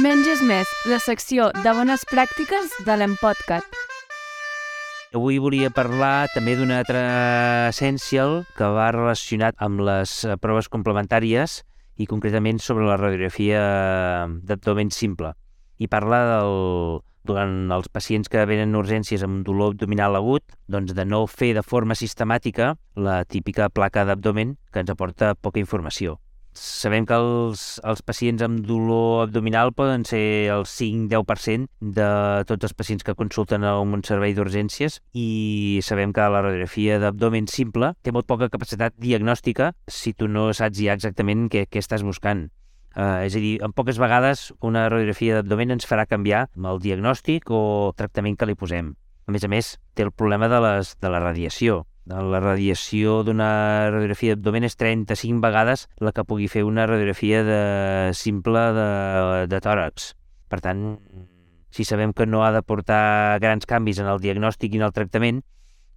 Menys és més, la secció de bones pràctiques de l'Empodcat. Avui volia parlar també d'un altre Essential que va relacionat amb les eh, proves complementàries i concretament sobre la radiografia d'abdomen simple. I parla del, durant els pacients que venen urgències amb dolor abdominal agut, doncs de no fer de forma sistemàtica la típica placa d'abdomen que ens aporta poca informació. Sabem que els, els pacients amb dolor abdominal poden ser el 5-10% de tots els pacients que consulten a un servei d'urgències i sabem que la radiografia d'abdomen simple té molt poca capacitat diagnòstica si tu no saps ja exactament què, què estàs buscant. Uh, és a dir, en poques vegades una radiografia d'abdomen ens farà canviar el diagnòstic o tractament que li posem. A més a més, té el problema de, les, de la radiació la radiació d'una radiografia d'abdomen és 35 vegades la que pugui fer una radiografia de, simple de, de tòrax. Per tant, si sabem que no ha de portar grans canvis en el diagnòstic i en el tractament,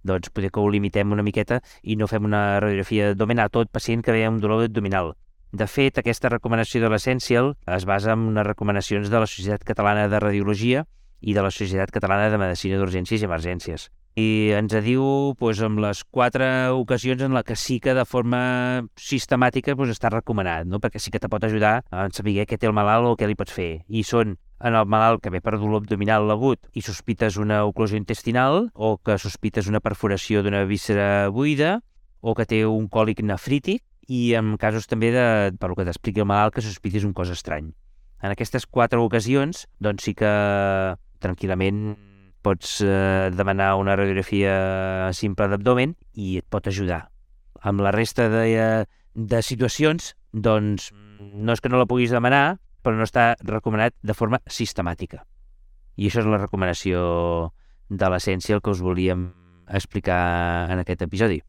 doncs potser que ho limitem una miqueta i no fem una radiografia d'abdomen a tot pacient que ve amb dolor abdominal. De fet, aquesta recomanació de l'Essential es basa en unes recomanacions de la Societat Catalana de Radiologia i de la Societat Catalana de Medicina d'Urgències i Emergències i ens diu pues, amb les quatre ocasions en la que sí que de forma sistemàtica pues, està recomanat, no? perquè sí que te pot ajudar a saber què té el malalt o què li pots fer. I són en el malalt que ve per dolor abdominal agut i sospites una oclusió intestinal o que sospites una perforació d'una víscera buida o que té un còlic nefrític i en casos també de, per que t'expliqui el malalt, que sospitis un cos estrany. En aquestes quatre ocasions, doncs sí que tranquil·lament pots eh, demanar una radiografia simple d'abdomen i et pot ajudar. Amb la resta de, eh, de situacions, doncs, no és que no la puguis demanar, però no està recomanat de forma sistemàtica. I això és la recomanació de l'essència el que us volíem explicar en aquest episodi.